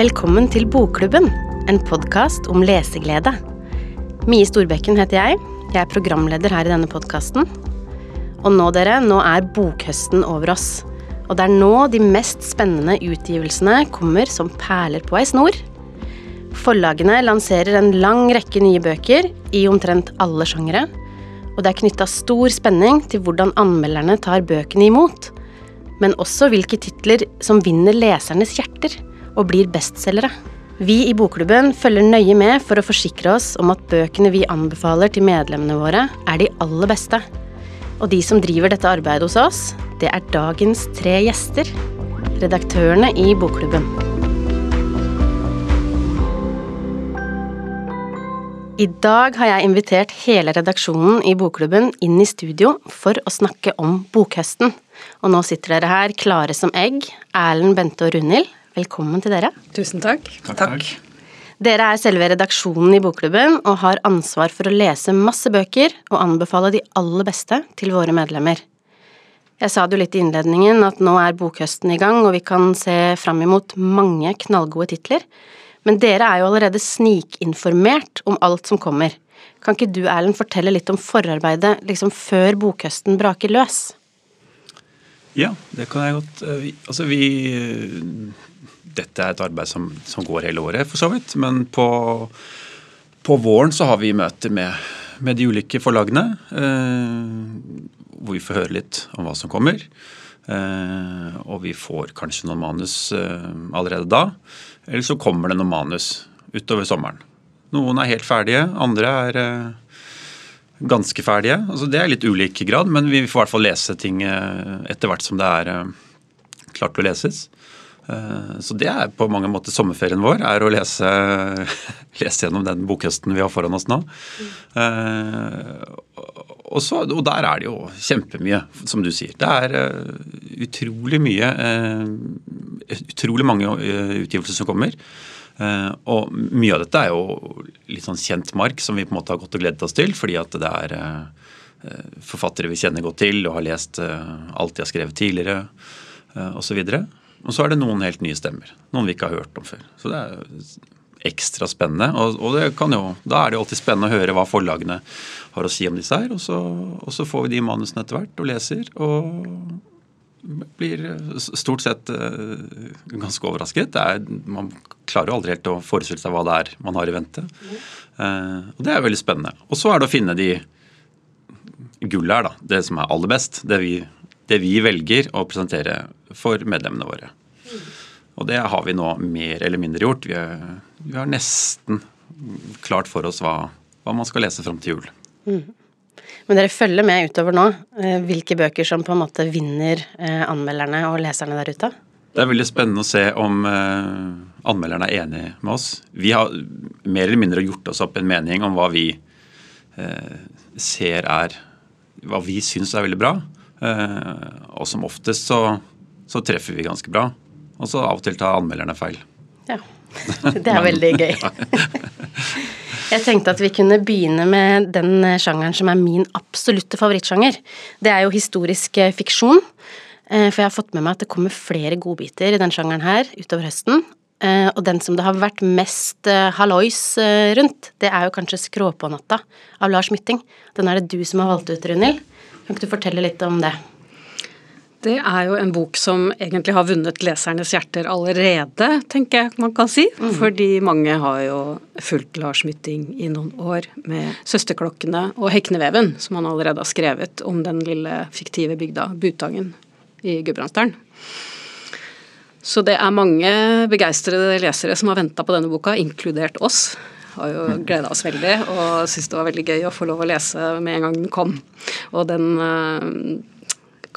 Velkommen til Bokklubben, en podkast om leseglede. Mie Storbekken heter jeg. Jeg er programleder her i denne podkasten. Og nå, dere, nå er bokhøsten over oss. Og det er nå de mest spennende utgivelsene kommer som perler på ei snor. Forlagene lanserer en lang rekke nye bøker i omtrent alle sjangere. Og det er knytta stor spenning til hvordan anmelderne tar bøkene imot. Men også hvilke titler som vinner lesernes hjerter og blir bestselgere. Vi i Bokklubben følger nøye med for å forsikre oss om at bøkene vi anbefaler til medlemmene våre, er de aller beste. Og de som driver dette arbeidet hos oss, det er dagens tre gjester. Redaktørene i Bokklubben. I dag har jeg invitert hele redaksjonen i Bokklubben inn i studio for å snakke om bokhøsten. Og nå sitter dere her klare som egg. Erlend, Bente og Runhild, velkommen til dere. Tusen takk. Takk, takk. Dere er selve redaksjonen i Bokklubben og har ansvar for å lese masse bøker og anbefale de aller beste til våre medlemmer. Jeg sa det jo litt i innledningen at nå er bokhøsten i gang, og vi kan se fram imot mange knallgode titler. Men dere er jo allerede snikinformert om alt som kommer. Kan ikke du, Erlend, fortelle litt om forarbeidet liksom før bokhøsten braker løs? Ja, det kan jeg godt. Eh, Altså, vi Dette er et arbeid som, som går hele året, for så vidt. Men på, på våren så har vi møter med, med de ulike forlagene. Eh, hvor vi får høre litt om hva som kommer. Eh, og vi får kanskje noen manus eh, allerede da. Eller så kommer det noen manus utover sommeren. Noen er helt ferdige, andre er eh, ganske ferdige. Altså, det er litt ulik grad, men vi får i hvert fall lese ting eh, etter hvert som det er eh, klart til å leses. Eh, Så det er på mange måter sommerferien vår, er å lese, lese gjennom den bokhøsten vi har foran oss nå. Og, så, og der er det jo kjempemye, som du sier. Det er utrolig mye Utrolig mange utgivelser som kommer. Eh, og mye av dette er jo litt sånn kjent mark som vi på en måte har gått og gledet oss til, fordi at det er eh, forfattere vi kjenner godt til og har lest eh, alt de har skrevet tidligere osv. Og så er det noen helt nye stemmer. Noen vi ikke har hørt om før. Så det er ekstra spennende. Og, og jo, da er det jo alltid spennende å høre hva forlagene har å si om disse her. Og så, og så får vi de manusene etter hvert og leser. og blir stort sett eh, ganske overrasket. Er, man klarer jo aldri helt å forestille seg hva det er man har i vente. Eh, og det er veldig spennende. Og så er det å finne de gullet her, da. Det som er aller best. Det vi, det vi velger å presentere for medlemmene våre. Og det har vi nå mer eller mindre gjort. Vi, er, vi har nesten klart for oss hva, hva man skal lese fram til jul. Men dere følger med utover nå, eh, hvilke bøker som på en måte vinner eh, anmelderne og leserne der ute? Det er veldig spennende å se om eh, anmelderne er enige med oss. Vi har mer eller mindre gjort oss opp en mening om hva vi ser er Hva vi syns er veldig bra. Og som oftest så, så treffer vi ganske bra. Og så av og til tar anmelderne feil. Det er veldig gøy. Jeg tenkte at vi kunne begynne med den sjangeren som er min absolutte favorittsjanger. Det er jo historisk eh, fiksjon. Eh, For jeg har fått med meg at det kommer flere godbiter i den sjangeren her utover høsten. Eh, Og den som det har vært mest hallois rundt, det er jo kanskje 'Skråpånatta' av Lars Mytting. Den er det du som har valgt ut, Runhild. Kan ikke du fortelle litt om det? Det er jo en bok som egentlig har vunnet lesernes hjerter allerede, tenker jeg man kan si. Fordi mange har jo fulgt Lars Mytting i noen år med 'Søsterklokkene' og 'Hekneveven', som han allerede har skrevet om den lille fiktive bygda Butangen i Gudbrandsdalen. Så det er mange begeistrede lesere som har venta på denne boka, inkludert oss. Har jo gleda oss veldig og syntes det var veldig gøy å få lov å lese med en gang den kom. Og den eh,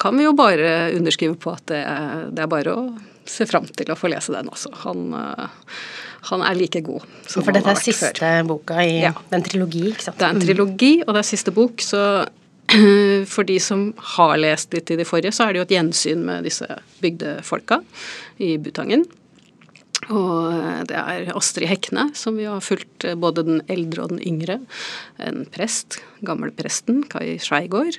kan vi jo bare underskrive på at det det er bare å se fram til å få lese den også. Han, eh, han er like god som han har vært før. For dette er siste boka i Ja. den trilogi, ikke sant? Det er en trilogi, og det er siste bok, så for de som har lest litt i de forrige, så er det jo et gjensyn med disse bygdefolka i Butangen. Og det er Astrid Hekne, som vi har fulgt eh, både den eldre og den yngre. En prest, gammelpresten Kai Skjeigård.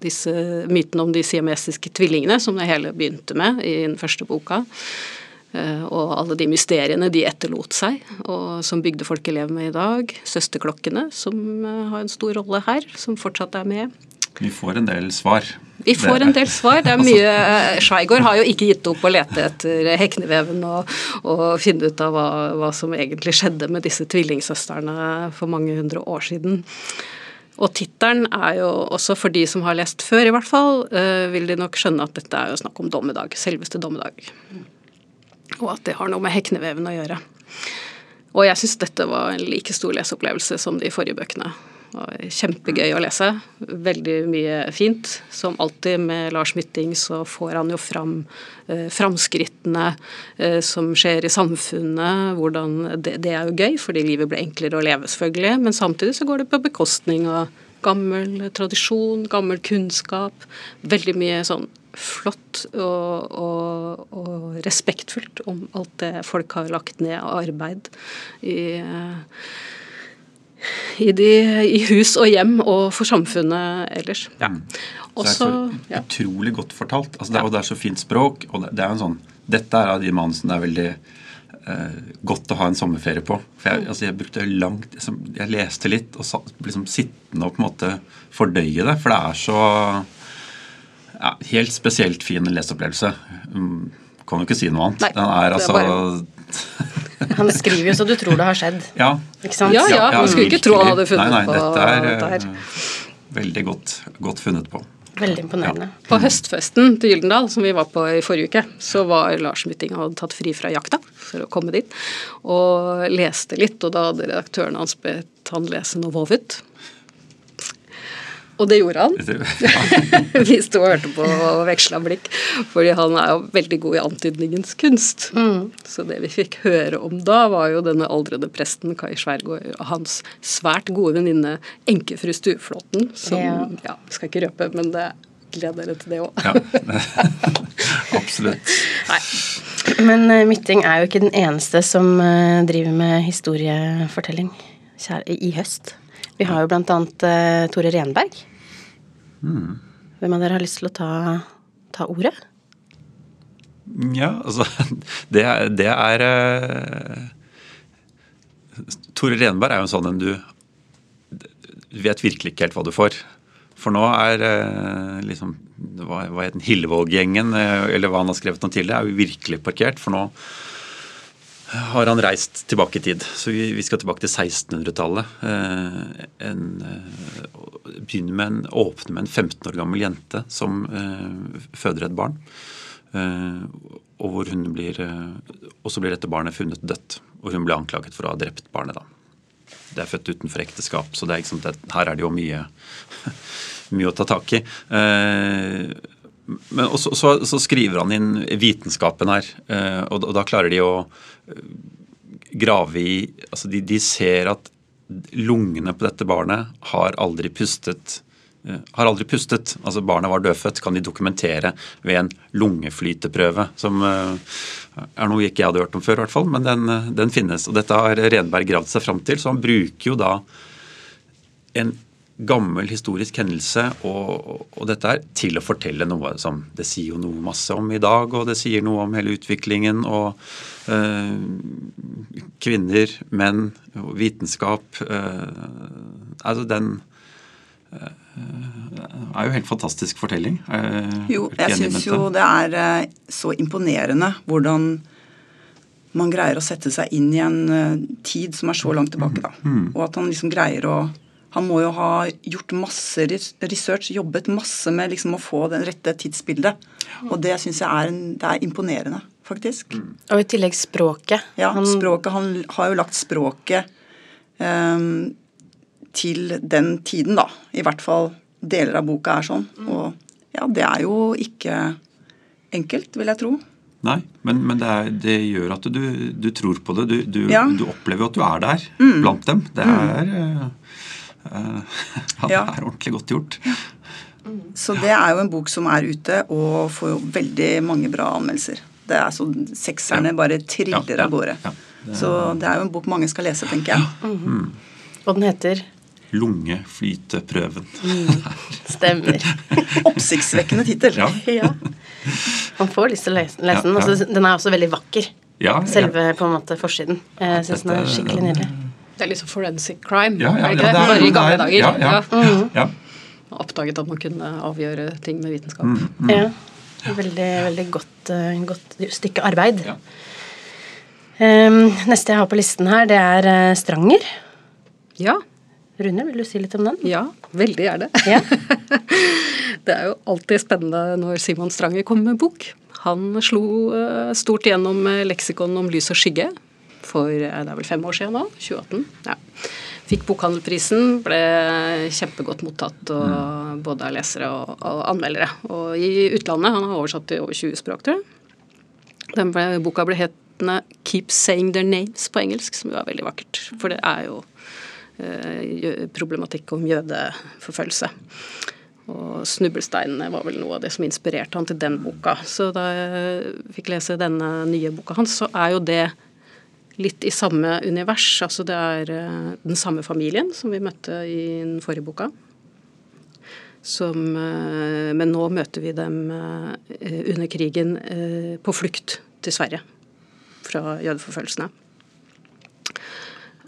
Disse mytene om de siamesiske tvillingene, som det hele begynte med i den første boka. Eh, og alle de mysteriene de etterlot seg, og som bygdefolket lever med i dag. Søsterklokkene, som eh, har en stor rolle her, som fortsatt er med. Vi får en del svar. Vi får en del svar. Det er Altså- mye Skeigård har jo ikke gitt opp å lete etter hekneveven og, og finne ut av hva, hva som egentlig skjedde med disse tvillingsøstrene for mange hundre år siden. Og tittelen er jo også for de som har lest før, i hvert fall, eh, vil de nok skjønne at dette er jo snakk om dommedag. Selveste dommedag. Og at det har noe med hekneveven å gjøre. Og jeg syns dette var en like stor leseopplevelse som de forrige bøkene. Kjempegøy å lese. Veldig mye fint. Som alltid med Lars Mytting så får han jo fram eh, framskrittene eh, som skjer i samfunnet. Hvordan det, det er jo gøy, fordi livet blir enklere å leve, selvfølgelig. Men samtidig så går det på bekostning av gammel tradisjon, gammel kunnskap. Veldig mye sånn flott og, og, og respektfullt om alt det folk har lagt ned av arbeid i eh, i, de, i hus og hjem og for samfunnet ellers. Ja. Så det er så ja. utrolig godt fortalt. Altså det, er, og det er så fint språk. og det, det er jo en sånn, Dette er av de manusene det er veldig eh, godt å ha en sommerferie på. For jeg, altså jeg brukte langt, liksom, jeg leste litt og satt, liksom sittende og på en måte fordøye det. For det er så ja, helt spesielt fin leseopplevelse. Um, kan jo ikke si noe annet. Nei, Den er det er altså Han skriver jo så du tror det har skjedd. Ja. Ikke sant? Ja, ja, man skulle ikke tro han hadde funnet nei, nei, dette er dette her. eh, veldig godt, godt funnet på. Veldig imponerende. På høstfesten til Gyldendal, som vi var på i forrige uke, så var Lars Mytting hadde tatt fri fra jakta for å komme dit, og leste litt, og da hadde redaktøren hans bedt han lese noe Vovet. Og det gjorde han. Vi sto og hørte på og veksla blikk, fordi han er jo veldig god i antydningens kunst. Så det vi fikk høre om da, var jo denne aldrede presten Kai Skjærgård og hans svært gode venninne enkefru Stueflåten, som Ja. ja, skal ikke røpe, men det gleder dere til det òg. Ja, absolutt. Nei. Men uh, Mytting er jo ikke den eneste som uh, driver med historiefortelling kjære, i høst. Vi har jo blant annet eh, Tore Renberg. Hvem av dere har lyst til å ta, ta ordet? Ja, altså Det det er uh, Tore Renberg er jo en sånn en du Du vet virkelig ikke helt hva du får. For nå er uh, liksom Hva, hva het den? Hillevåg-gjengen, eh, eller hva han har skrevet om tidligere, er jo virkelig parkert. For nå har han reist tilbake i tid. Så vi, vi skal tilbake til 1600-tallet. Eh, eh, begynner med en, åpner med en 15 år gammel jente som eh, føder et barn. Eh, og hvor hun blir eh, Og så blir dette barnet funnet dødt. Og hun blir anklaget for å ha drept barnet, da. Det er født utenfor ekteskap, så er, sant, det, her er det jo mye, mye å ta tak i. Eh, men også, så, så skriver han inn vitenskapen her, eh, og, og da klarer de å eh, grave i altså de, de ser at lungene på dette barnet har aldri pustet eh, har aldri pustet. altså Barnet var dødfødt, kan de dokumentere ved en lungeflyteprøve. Som er noe ikke jeg hadde hørt om før, i hvert fall, men den, den finnes. og Dette har Renberg gravd seg fram til, så han bruker jo da en gammel historisk hendelse og, og dette her til å fortelle noe som Det sier jo noe masse om i dag, og det sier noe om hele utviklingen og øh, kvinner, menn, vitenskap øh, Altså den øh, er jo helt fantastisk fortelling. Jo, er jeg syns jo det er så imponerende hvordan man greier å sette seg inn i en tid som er så langt tilbake, da. Og at han liksom greier å Han må jo ha gjort masse research, jobbet masse med liksom å få det rette tidsbildet. Og det syns jeg er, en, det er imponerende, faktisk. Og i tillegg språket. Ja, Han- språket, Han har jo lagt språket um, til den tiden, da. I hvert fall deler av boka er sånn. Og ja, det er jo ikke enkelt, vil jeg tro. Nei, men, men det, er, det gjør at du, du tror på det. Du, du, Ja. du opplever jo at du er der blant dem. Det er eh, eh, ja, det er ordentlig godt gjort. Så det er jo en bok som er ute og får jo veldig mange bra anmeldelser. Det er så Sekserne bare triller Ja, ja, av gårde. ja. Det er- Så det er jo en bok mange skal lese, tenker jeg. Og den heter Lungeflyteprøven. Stemmer. Oppsiktsvekkende tittel. Ja. ja. Man får lyst til å lese, lese den. Ja, den. Altså, den er også veldig vakker. Ja, ja. selve på en måte forsiden. Jeg syns den er skikkelig nydelig. Det er liksom forensic crime, Ja, ja, er det ja, ikke det? er- Bare i gamle er- dager. ja, ja. Ja. ja. Oppdaget at man kunne avgjøre ting med vitenskap. Mm. Ja. Veldig, veldig godt, eh, godt stykke arbeid. Ja. Um, neste jeg har på listen her, det er uh, Stranger. Ja. Rune, vil du si litt om den? ja, veldig gjerne. Ja. Det er jo alltid spennende når Simon Stranger kommer med bok. Han slo uh, stort gjennom leksikon om lys og skygge for eh, det er vel fem år siden nå, 2018. Ja. Fikk Bokhandelprisen, ble kjempegodt mottatt og, både av lesere og, og anmeldere. Og i utlandet, han har oversatt til over 20 språk, tror jeg. Den ble, boka ble hetende 'Keep Saying Their Names' på engelsk, som jo er veldig vakkert. For det er jo eh, problematikk om jødeforfølgelse. Og 'Snublesteinene' var vel noe av det som inspirerte han til den boka. Så da jeg fikk lese denne nye boka hans, så er jo det litt i samme univers. Altså det er eh, den samme familien som vi møtte i den forrige boka. Som, eh, men nå møter vi dem eh, under krigen på flukt til Sverige fra jødeforfølgelsene.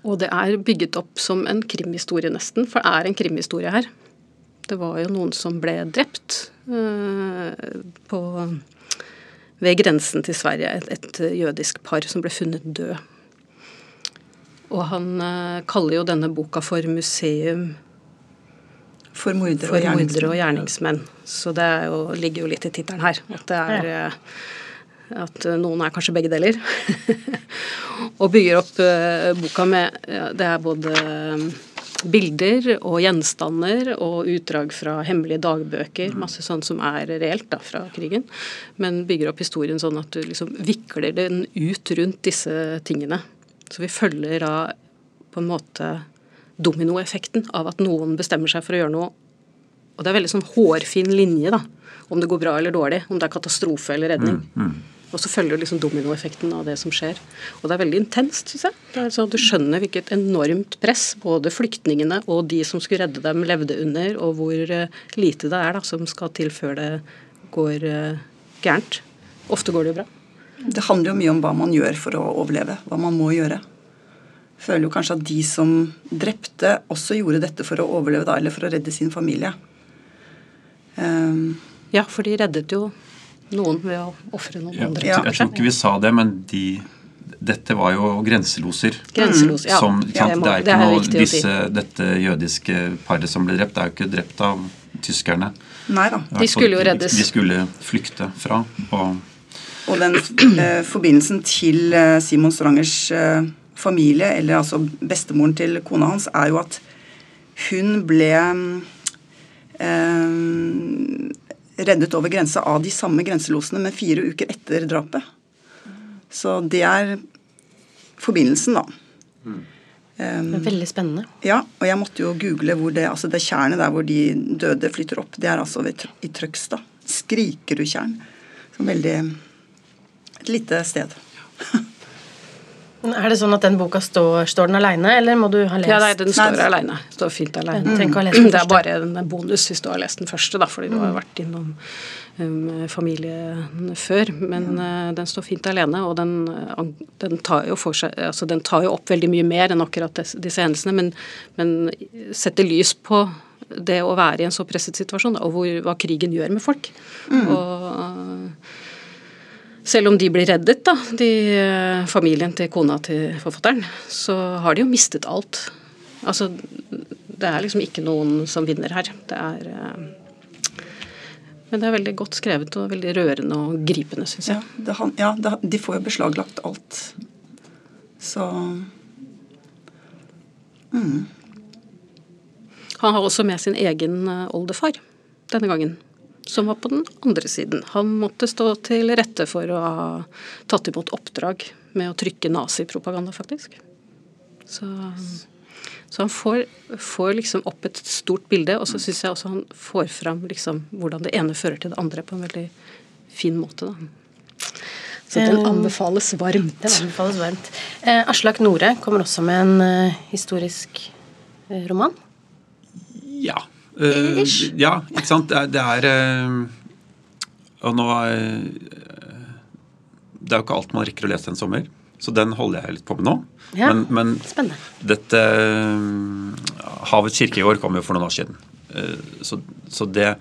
Og det er bygget opp som en krimhistorie, nesten, for det er en krimhistorie her. Det var jo noen som ble drept på, ved grensen til Sverige. Et, et jødisk par som ble funnet død. Og han eh, kaller jo denne boka for 'Museum For mordere for og mordere og gjerningsmenn'. Så det er jo, ligger jo litt i tittelen her. At det er eh, at eh, noen er kanskje begge deler. og bygger opp uh, boka med ja, Det er både bilder og gjenstander og utdrag fra hemmelige dagbøker. Masse sånn som er reelt da, fra krigen. Men bygger opp historien sånn at du liksom vikler den ut rundt disse tingene. Så vi følger da på en måte dominoeffekten av at noen bestemmer seg for å gjøre noe. Og det er veldig sånn hårfin linje, da. Om det går bra eller dårlig. Om det er katastrofe eller redning. Og så følger liksom dominoeffekten av det som skjer. Og det er veldig intenst, syns jeg. Det er sånn Du skjønner hvilket enormt press både flyktningene og de som skulle redde dem, levde under, og hvor eh, lite det er da som skal til før det går eh, gærent. Ofte går det jo bra. Det handler jo mye om hva man gjør for å overleve. Hva man må gjøre. Føler jo kanskje at de som drepte, også gjorde dette for å overleve, da, eller for å redde sin familie. Um, Ja, for de reddet jo noen ved å ofre noen Ja, andre. jeg, tror- jeg tror ikke vi sa det, men de Dette var jo grenseloser. Grenselos, ja. Som, Ja, det, må- det er det ikke er noe, disse, si. Dette jødiske paret som ble drept, det er jo ikke drept av tyskerne. nei da. De skulle jo reddes. De skulle flykte fra. Og Og den eh, forbindelsen til eh, Simon Strangers eh, familie, eller altså bestemoren til kona hans, er jo at hun ble reddet over grensa av de samme grenselosene, men fire uker etter drapet. Så det er forbindelsen, da. Mm. Um, veldig spennende. Ja, og jeg måtte jo google hvor det altså det tjernet der hvor de døde flytter opp. Det er altså ved, i Trøgstad. Skrikerudtjern. Veldig Et lite sted. Er det sånn at den boka står, står den aleine, eller må du ha lest Ja, nei, den står Nei, aleine. Står fint aleine. Mm. å ha lest den Det er bare en bonus hvis du har lest den første, da, fordi du har vært innom um, familien før. Men eh, den står fint alene, og den, eh, den, tar jo for seg, altså, den tar jo opp veldig mye mer enn akkurat des, disse hendelsene, men, men setter lys på det å være i en så presset situasjon, da, og hvor, hva krigen gjør med folk. Og eh, selv om de blir reddet, da, de, eh, familien til kona til forfatteren, så har de jo mistet alt. Altså, det er liksom ikke noen som vinner her. Det er eh, Men det er veldig godt skrevet og veldig rørende og gripende, syns jeg. Ja, det, han- ja det, de får jo beslaglagt alt. Så Han har også med sin egen eh, oldefar denne gangen, som var på den andre siden. Han måtte stå til rette for å ha tatt imot oppdrag med å trykke nazipropaganda, faktisk. Så, så han får, får liksom opp et stort bilde, og så syns jeg også han får fram liksom hvordan det ene fører til det andre på en veldig fin måte. Da. Så den anbefales varmt. Den anbefales varmt. Eh, Aslak Nore kommer også med en eh, historisk eh, roman. ja. Eh, Ish. ja, ikke sant. Det er, det er eh, Og nå er det er jo ikke alt man rekker å lese en sommer. Så den holder jeg litt på med nå. Ja, men, men spennende. dette kirke Havets år kom jo for noen år siden. Eh, Så, så det,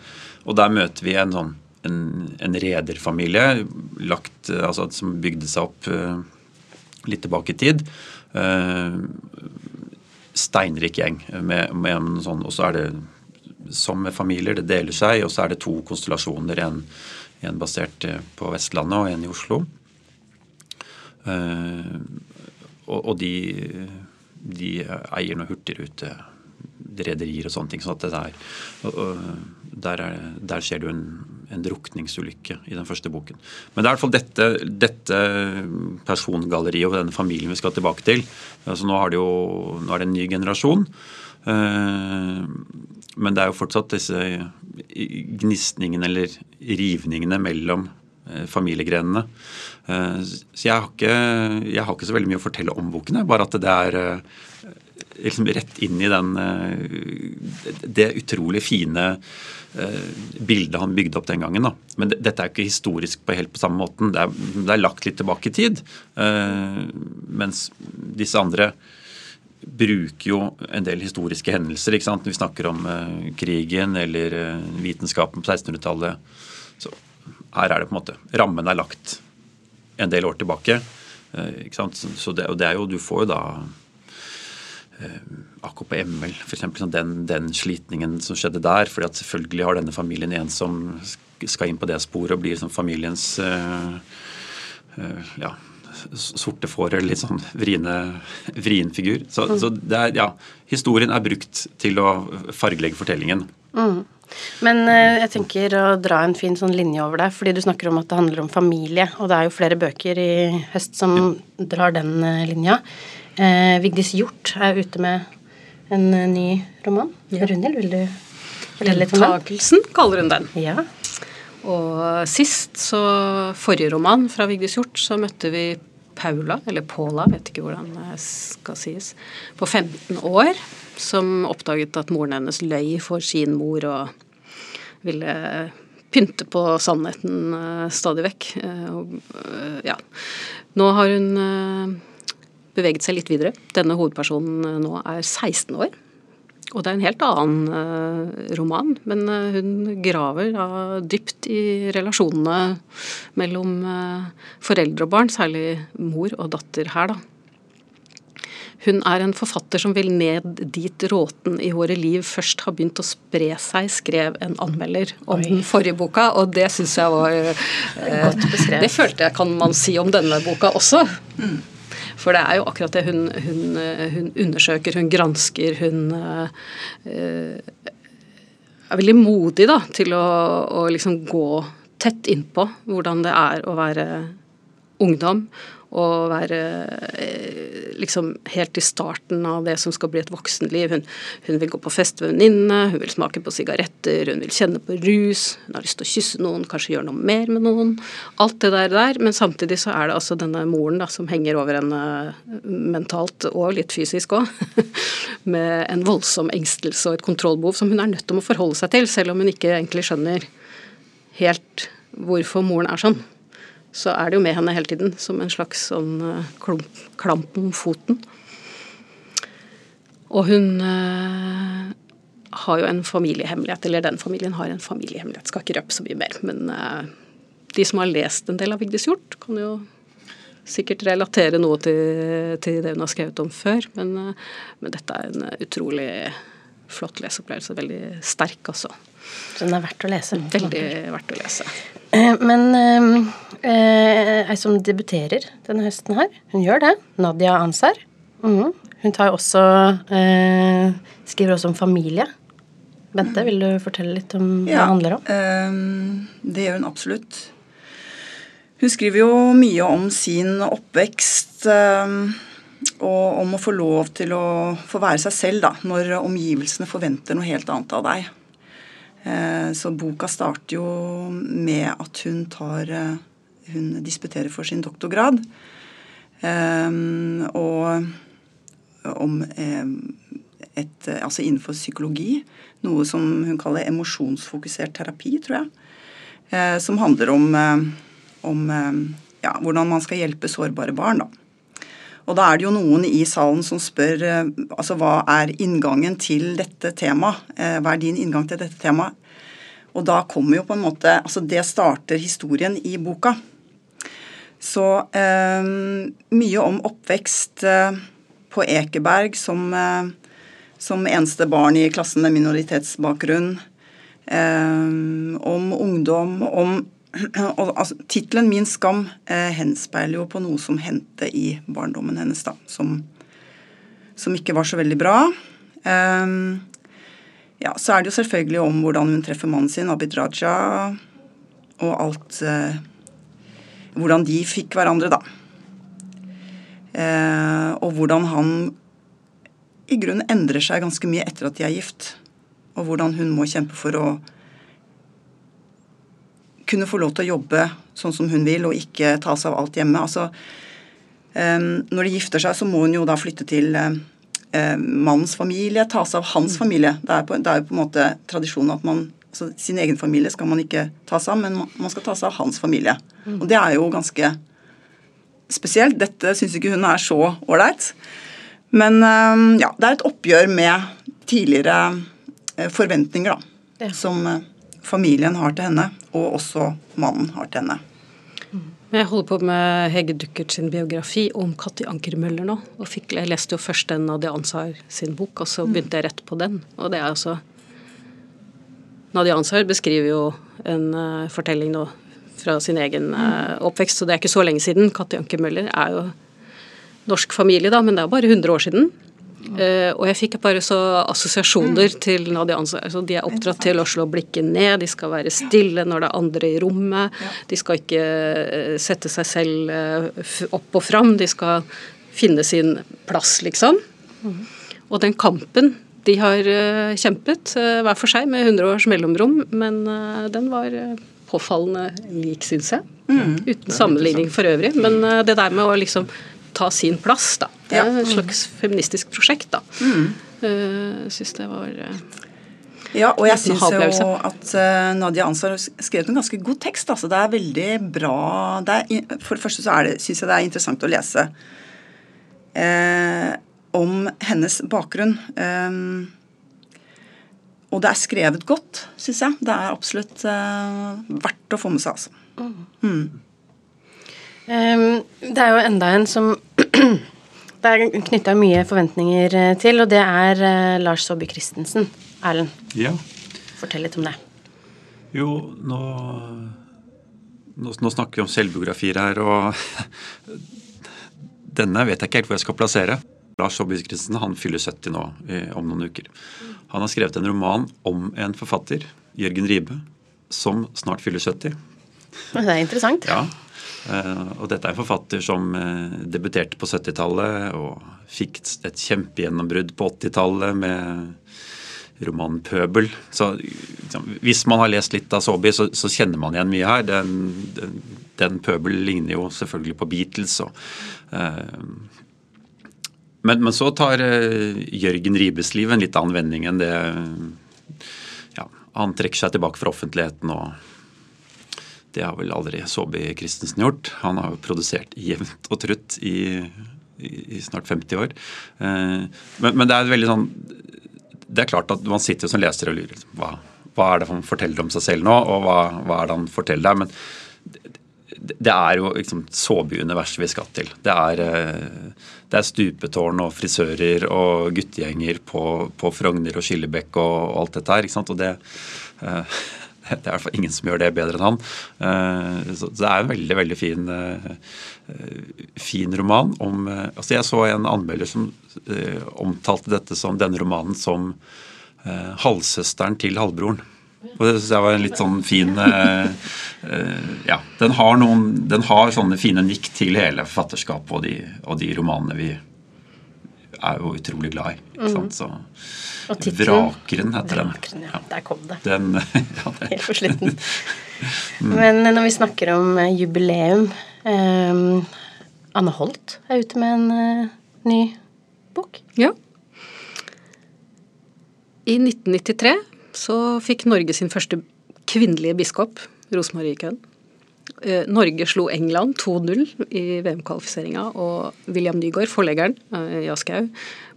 og der møter vi en sånn en, en rederfamilie lagt, eh, altså, som bygde seg opp eh, litt tilbake i tid. Eh, Steinrik gjeng. Med, med en sånn, og så er det som med familier, det deler seg. Og så er det to konstellasjoner. En, en basert eh, på Vestlandet og en i Oslo. Eh, og, og de, de eier noe hurtigrute rederier og sånne ting. sånn at det der, der, er, der skjer det jo en, en drukningsulykke i den første boken. Men det er i hvert fall dette, dette persongalleriet og denne familien vi skal tilbake til. Altså nå, har det jo, nå er det en ny generasjon. Eh, men det er jo fortsatt disse gnisningene eller rivningene mellom eh, familiegrenene. Eh, Så jeg har, ikke, jeg har ikke så veldig mye å fortelle om bokene, bare at det er liksom rett inn i den det utrolig fine bildet han bygde opp den gangen. Men dette er ikke historisk på helt på samme måten. Det er, det er lagt litt tilbake i tid. Mens disse andre bruker jo en del historiske hendelser. ikke sant? Når vi snakker om uh, krigen eller uh, vitenskapen på 1600-tallet. Så her er det på en måte Rammen er lagt en del år tilbake. Uh, ikke sant? Så- det, og det er jo, du får jo da akkurat på ML, f.eks. Sånn den, den slitningen som skjedde der. fordi at selvfølgelig har denne familien en som skal inn på det sporet og blir liksom familiens ja, sorte får eller litt sånn vrien figur. Så, så det er, ja, historien er brukt til å fargelegge fortellingen. Men eh, jeg tenker å dra en fin sånn linje over deg, fordi du snakker om at det handler om familie, og det er jo flere bøker i høst som drar den eh, linja. Eh, Vigdis Hjort er ute med en eh, ny roman. Ja. Runhild, vil du fortelle litt om den? Gjentakelsen kaller hun den. Ja. Og sist, så forrige roman fra Vigdis Hjort, så møtte vi Paula, eller Paula, vet ikke hvordan det skal sies, på 15 år, som oppdaget at moren hennes løy for sin mor og ville pynte på sannheten eh, stadig vekk. Eh, eh, ja. Nå har hun beveget seg litt videre. Denne hovedpersonen nå er 16 år. Og det er en helt annen eh, roman, men eh, hun graver da dypt i relasjonene mellom eh, foreldre og barn, særlig mor og datter her, da. Hun er en forfatter som vil ned dit råten i våre liv først har begynt å spre seg, skrev en anmelder om Oi. den forrige boka, og det syns jeg var eh, Godt beskrevet. Det følte jeg kan man si om denne boka også. For det er jo akkurat det hun, hun, eh, hun undersøker, hun gransker, hun eh, er veldig modig da, til å, å liksom gå tett innpå hvordan det er å være ungdom. Og være eh, liksom helt i starten av det som skal bli et voksenliv. Hun, hun vil gå på fest med venninnene, hun vil smake på sigaretter, hun vil kjenne på rus, hun har lyst til å kysse noen, kanskje gjøre noe mer med noen. Alt det der der. Men samtidig så er det altså denne moren da, som henger over henne mentalt og litt fysisk òg. Med en voldsom engstelse og et kontrollbehov som hun er nødt til å forholde seg til, selv om hun ikke egentlig skjønner helt hvorfor moren er sånn. Så er det jo med henne hele tiden, som en slags sånn eh, klump, klamp om foten. Og hun øh, har jo en familiehemmelighet, eller den familien har en familiehemmelighet. Skal ikke røpe så mye mer, men øh, de som har lest en del av Vigdis Hjort, kan jo sikkert relatere noe til, til det hun har skrevet om før. Men, øh, men dette er en utrolig flott leseopplevelse. Veldig sterk, altså. Så den er verdt å lese. Veldig verdt å lese. Eh, Men eh, eh, ei som debuterer denne høsten her, hun gjør det. Nadia Ansar. Mm. Hun tar også eh, Skriver også om familie. Bente, vil du fortelle litt om hva det handler om? eh, det gjør hun absolutt. Hun skriver jo mye om sin oppvekst eh, og om å få lov til å få være seg selv da, når omgivelsene forventer noe helt annet av deg. Eh, Så boka starter jo med at hun tar eh, Hun disputerer for sin doktorgrad. Eh, Og om et Altså innenfor psykologi. Noe som hun kaller emosjonsfokusert terapi, tror jeg. Som handler om, om ja, hvordan man skal hjelpe sårbare barn. da. Og da er det jo noen i salen som spør eh, altså hva er inngangen til dette temaet? Eh, hva er din inngang til dette temaet? Og da kommer jo på en måte Altså det starter historien i boka. Så eh, mye om oppvekst eh, på Ekeberg som, eh, som eneste barn i klassen med minoritetsbakgrunn. Eh, om ungdom, om og altså, Tittelen 'Min skam' eh, henspeiler jo på noe som hendte i barndommen hennes, da, som, som ikke var så veldig bra. Um, ja, Så er det jo selvfølgelig om hvordan hun treffer mannen sin, Abid Raja, og alt eh, Hvordan de fikk hverandre, da. Eh, og hvordan han i grunnen endrer seg ganske mye etter at de er gift. Og hvordan hun må kjempe for å kunne få lov til å jobbe sånn som hun vil, og ikke ta seg av alt hjemme. Altså, um, når de gifter seg, så må hun jo da flytte til um, mannens familie, ta seg av hans familie. Det er, på, det er jo på en måte tradisjonen at man altså Sin egen familie skal man ikke ta seg av, men man skal ta seg av hans familie. Og det er jo ganske spesielt. Dette syns ikke hun er så ålreit. Men um, ja, det er et oppgjør med tidligere uh, forventninger, da. Ja. Som familien har til henne, og også mannen har til henne. Jeg holder på med Hege Duckert sin biografi om Katti Anker Møller nå. og fikk, Jeg leste jo først den Nadia Ansar sin bok, og så begynte jeg rett på den. Og det er altså Nadia Ansar beskriver jo en uh, fortelling nå fra sin egen uh, oppvekst, så det er ikke så lenge siden. Katti Anker Møller er jo norsk familie, da, men det er bare 100 år siden. Uh, og jeg fikk bare så assosiasjoner mm. til Nadia Ansar. Altså, de er oppdratt til å slå blikket ned, de skal være stille når det er andre i rommet. Ja. De skal ikke uh, sette seg selv uh, opp og fram, de skal finne sin plass, liksom. Mm. Og den kampen de har kjempet, hver for seg med 100 års mellomrom, men den var påfallende lik, syns jeg. Mm. Uten sammenligning for øvrig. Men det der med å liksom ta sin plass, da. Det er et slags feministisk prosjekt, da. Mm. Uh, Syns det var uh, ja, og jeg syns jo at uh, Nadia Ansar har skrevet en ganske god tekst. Altså. Det er veldig bra er, For det første så det, syns jeg det er interessant å lese eh, om hennes bakgrunn. Um, og det er skrevet godt, syns jeg. Det er absolutt uh, verdt å få med seg, altså. Mm. Um, det er jo enda en som det er knytta mye forventninger eh, til, og det er uh, Lars Saabye Christensen. Erlend, ja. fortell litt om det. Jo, nå, nå, nå snakker vi om selvbiografier her, og denne vet jeg ikke helt hvor jeg skal plassere. Lars Saabye Christensen han fyller 70 nå om noen uker. Han har skrevet en roman om en forfatter, Jørgen Ribe, som snart fyller 70. Det er interessant. Ja, Eh, og dette er en forfatter som eh, debuterte på 70-tallet og fikk et kjempegjennombrudd på 80-tallet med romanen 'Pøbel'. Så liksom, Hvis man har lest litt av Saabye, så, så, kjenner man igjen mye her. Den, den, den, 'Pøbel' ligner jo selvfølgelig på Beatles. Og, uh, men, men, så tar uh, Jørgen Ribes liv en litt annen vending enn det ja, Han trekker seg tilbake fra offentligheten og det har vel aldri Saabye Christensen gjort. Han har jo produsert jevnt og trutt i, i, i snart 50 år. Eh, men, men, det er veldig sånn Det er klart at man sitter som leser og lurer. Hva, hva er det han forteller om seg selv nå, og hva, hva er det han forteller deg? Men det, det er jo liksom Saabye-universet vi skal til. Det er, eh, det er, stupetårn og frisører og guttegjenger på, på Frogner og Skillebekk og, og alt dette her. ikke sant? Og det eh, det er i hvert fall ingen som gjør det bedre enn han. Eh, så det er en veldig veldig fin, eh, fin roman. Om, eh, altså jeg så en anmelder som omtalte dette som denne romanen som halvsøsteren til halvbroren. Og det syns jeg var en litt sånn fin Ja. Den har, noen, den har sånne fine nikk til hele forfatterskapet og de, og de romanene vi er jo utrolig glad i. ikke sant? Så Vrakeren heter Vrakeren, den. Ja. Der kom det. Den, ja, det. Helt på slutten. Men når vi snakker om eh, jubileum um, Anne Holt er ute med en uh, ny bok. Ja. I 1993 så fikk Norge sin første kvinnelige biskop, Rosemarie Køhn. Eh, Norge slo England 2-0 i VM-kvalifiseringa, og William Nygaard, forleggeren eh, i Aschehoug,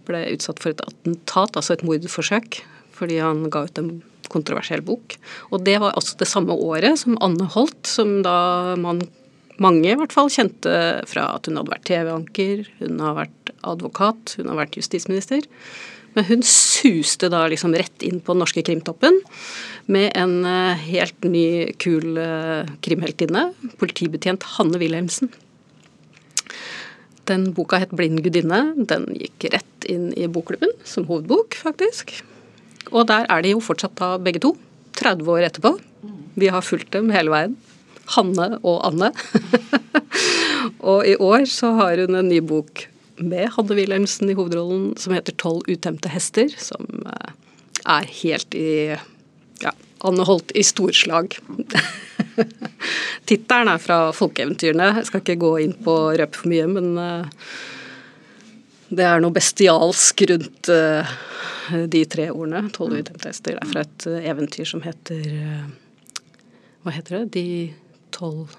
ble utsatt for et attentat, altså et mordforsøk, fordi han ga ut en kontroversiell bok. Og det var altså det samme året som Anne Holt, som da man mange i hvert fall kjente fra at hun hadde vært TV-anker, hun har vært advokat, hun har vært justisminister. Men hun suste da liksom rett inn på den norske krimtoppen med en eh, helt ny, kul eh, krimheltinne. Politibetjent Hanne Wilhelmsen. Den boka het 'Blind gudinne'. Den gikk rett inn i bokklubben som hovedbok, faktisk. Og der er de jo fortsatt da begge to. 30 år etterpå. Vi har fulgt dem hele veien. Hanne og Anne. og i år så har hun en ny bok med Hanne Wilhelmsen i hovedrollen som heter 'Tolv utemte hester', som eh, er helt i ja, Anne Holt i storslag. Tittelen er fra folkeeventyrene. Jeg skal ikke gå inn på å røpe for mye, men uh, det er noe bestialsk rundt uh, de tre ordene. Tolv utemte hester. Det er fra et uh, eventyr som heter Hva heter det? De tolv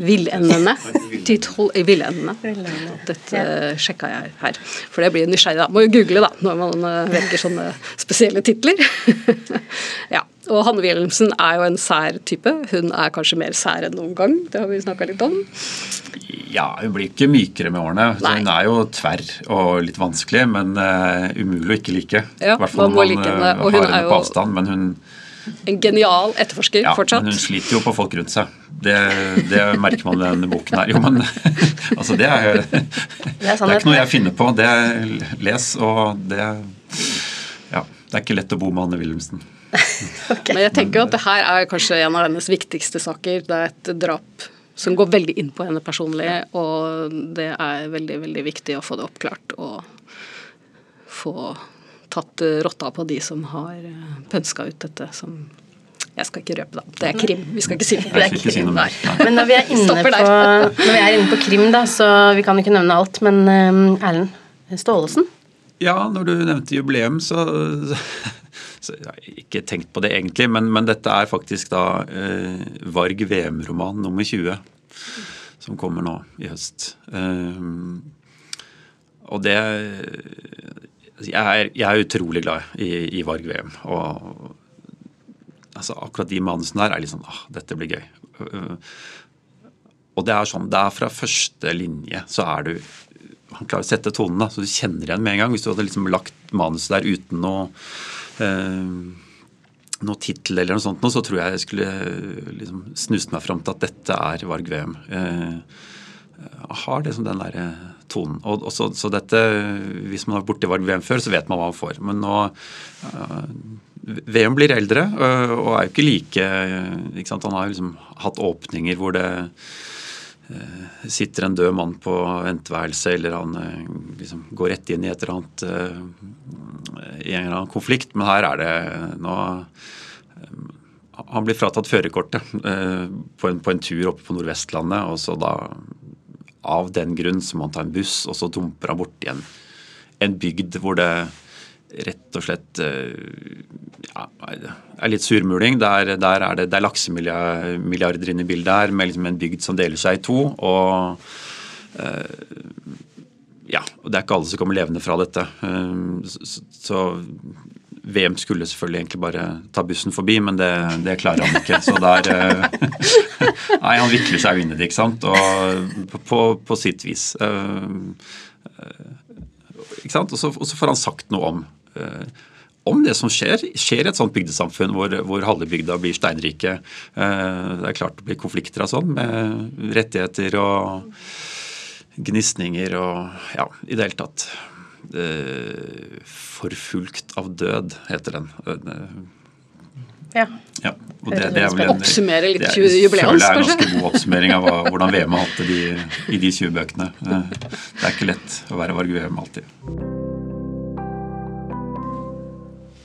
Villendene. De tolv villendene. Dette sjekka jeg her. For det blir nysgjerrig, da. Må jo google, da, når man uh, velger sånne spesielle titler. ja. Og Hanne Wilhelmsen er jo en sær type. Hun er kanskje mer sær enn noen gang. Det har vi snakka litt om. Ja, hun blir ikke mykere med årene. Hun er jo tverr og litt vanskelig, men uh, umulig å ikke like. Ja, I hvert fall når man like har henne på avstand. Men hun en genial etterforsker ja, fortsatt. Men hun sliter jo på folk rundt seg. Det, det merker man i denne boken her. Jo, men altså det er, det er, det er ikke noe jeg finner på. Det er les, og det Ja. Det er ikke lett å bo med Anne Wilhelmsen. okay. Men jeg tenker at det her er kanskje en av hennes viktigste saker. Det er et drap som går veldig inn på henne personlig, og det er veldig, veldig viktig å få det oppklart og få tatt rotta på de som har eh, pønska ut dette som jeg skal ikke røpe, da. Det er krim. Vi skal ikke si det. Er krim. Nei. Men når vi, er inne på, når vi er inne på krim, da, så vi kan ikke nevne alt, men um, Erlend Staalesen? Ja, når du nevnte jubileum, så, så Jeg har ikke tenkt på det egentlig, men, men dette er faktisk da eh, Varg VM-roman nummer 20 som kommer nå i høst. Um, og det jeg er, jeg er, utrolig glad i, i Varg VM. Og altså, akkurat de manusene der er litt sånn ah, dette blir gøy. Og det er sånn, det er fra første linje så er du Han klarer å sette tonen, da, så du kjenner igjen med en gang. Hvis du hadde liksom lagt manuset der uten noe eh, noe tittel eller noe sånt, så tror jeg jeg skulle liksom snust meg fram til at dette er Varg VM. Eh, har liksom den der eh, tonen. Og, og så, så, dette, Hvis man har vært borti Varg VM før, så vet man hva man får. Men nå uh, VM blir eldre uh, og er jo ikke like ikke sant? Han har liksom hatt åpninger hvor det uh, sitter en død mann på venteværelset, eller han liksom går rett inn i et eller annet i en eller annen konflikt. Men her er det nå han blir fratatt førerkortet på, på, en tur oppe på Nordvestlandet. og så da av den grunn så må han ta en buss, og så dumper han borti en, en bygd hvor det rett og slett eh, ja, er litt surmuling. Der, der er det, det er laksemilliarder inne i bildet her, med liksom en bygd som deler seg i to. og uh, ja, Det er ikke alle som kommer levende fra dette. Uh, så, så VM skulle selvfølgelig egentlig bare ta bussen forbi, men det, det klarer han ikke. Så der eh, Nei, han vikler seg inn i det, ikke sant. Og på, på sitt vis. Eh, ikke sant? Og så, får han sagt noe om eh, om det som skjer, skjer i et sånt bygdesamfunn hvor, hvor halve bygda blir steinrike. Det er klart det blir konflikter av sånn, med rettigheter og gnisninger og ja, i det hele tatt. Eh, 'Forfulgt av død', heter den. Ja. ja og det, det er vel en, Oppsummere litt jubileums, kanskje? Det er en ganske god oppsummering av hvordan VM har hatt det i de 20 bøkene. Eh, det er ikke lett å være Varg VM alltid.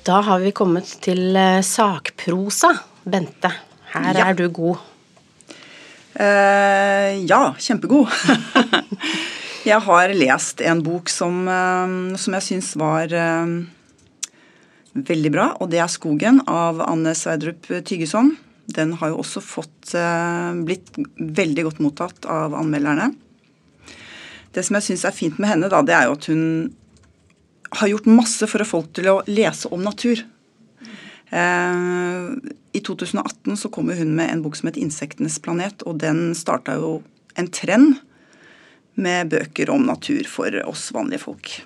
Da har vi kommet til eh, sakprosa. Bente, her ja. er du god. Uh, ja, kjempegod. Jeg har lest en bok som, uh, som jeg syns var uh, veldig bra, og det er 'Skogen' av Anne Sverdrup Tygeson. Den har jo også fått blitt veldig godt mottatt av anmelderne. Det som jeg syns er fint med henne, da, det er jo at hun har gjort masse for å få folk til å lese om natur. Eh, I 2018 så kom hun med en bok som het 'Insektenes planet', og den starta jo en trend med bøker om natur for oss vanlige folk.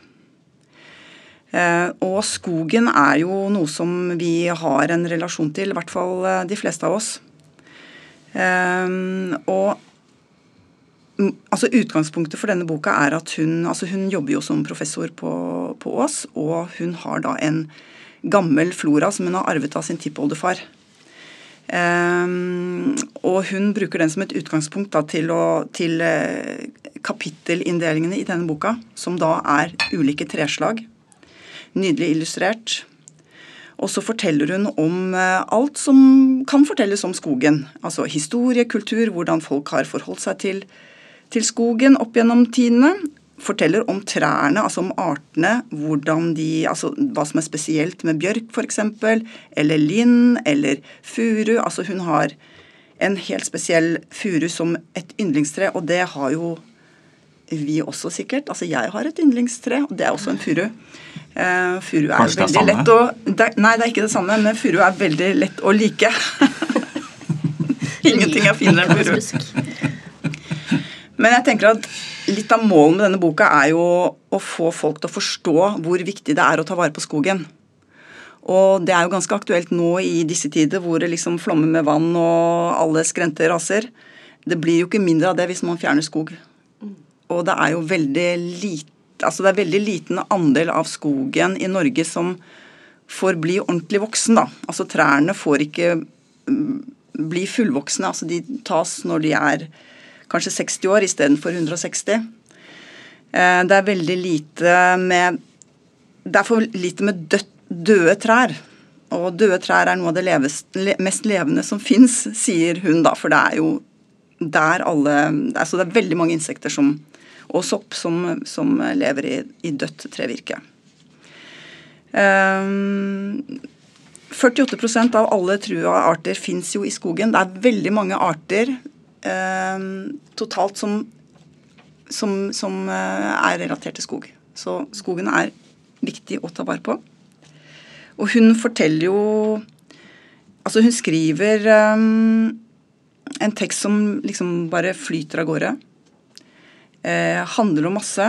Eh, og skogen er jo noe som vi har en relasjon til, i hvert fall eh, de fleste av oss. Og altså Utgangspunktet for denne boka er at hun, altså hun jobber jo som professor på, Ås, og hun har da en gammel flora som hun har arvet av sin tippoldefar. Um, og hun bruker den som et utgangspunkt da, til, å, til uh, kapittelinndelingene i denne boka, som da er ulike treslag. Nydelig illustrert. Og så forteller hun om uh, alt som kan fortelles om skogen. Altså historie, kultur, hvordan folk har forholdt seg til, til skogen opp gjennom tidene forteller om trærne, altså om artene, hvordan de, altså hva som er spesielt med bjørk f.eks., eller lind eller furu. Altså hun har en helt spesiell furu som et yndlingstre, og det har jo vi også sikkert. Altså jeg har et yndlingstre, og det er også en furu. Uh, furu er Kanskje veldig lett å det, Nei, det er ikke det samme, men furu er veldig lett å like. Ingenting er finere enn furu. Men jeg tenker at litt av målet med denne boka er jo å få folk til å forstå hvor viktig det er å ta vare på skogen. Og det er jo ganske aktuelt nå i disse tider hvor det liksom flommer med vann og alle skrente raser. Det blir jo ikke mindre av det hvis man fjerner skog. Og det er jo veldig lite Altså det er veldig liten andel av skogen i Norge som får bli ordentlig voksen, da. Altså trærne får ikke mm, bli fullvoksne. Altså de tas når de er kanskje 60 år istedenfor 160. Eh, det er veldig lite med Det er for lite med død, døde trær. Og døde trær er noe av det levest, mest levende som fins, sier hun da. For det er jo der alle altså Det er veldig mange insekter som, og sopp som, som lever i, i, dødt trevirke. Um, 48 av alle trua arter fins jo i skogen. Det er veldig mange arter eh, totalt som, som, som eh, er relatert til skog. Så skogen er viktig å ta vare på. Og hun forteller jo Altså, hun skriver eh, en tekst som liksom bare flyter av gårde. Eh, handler om masse.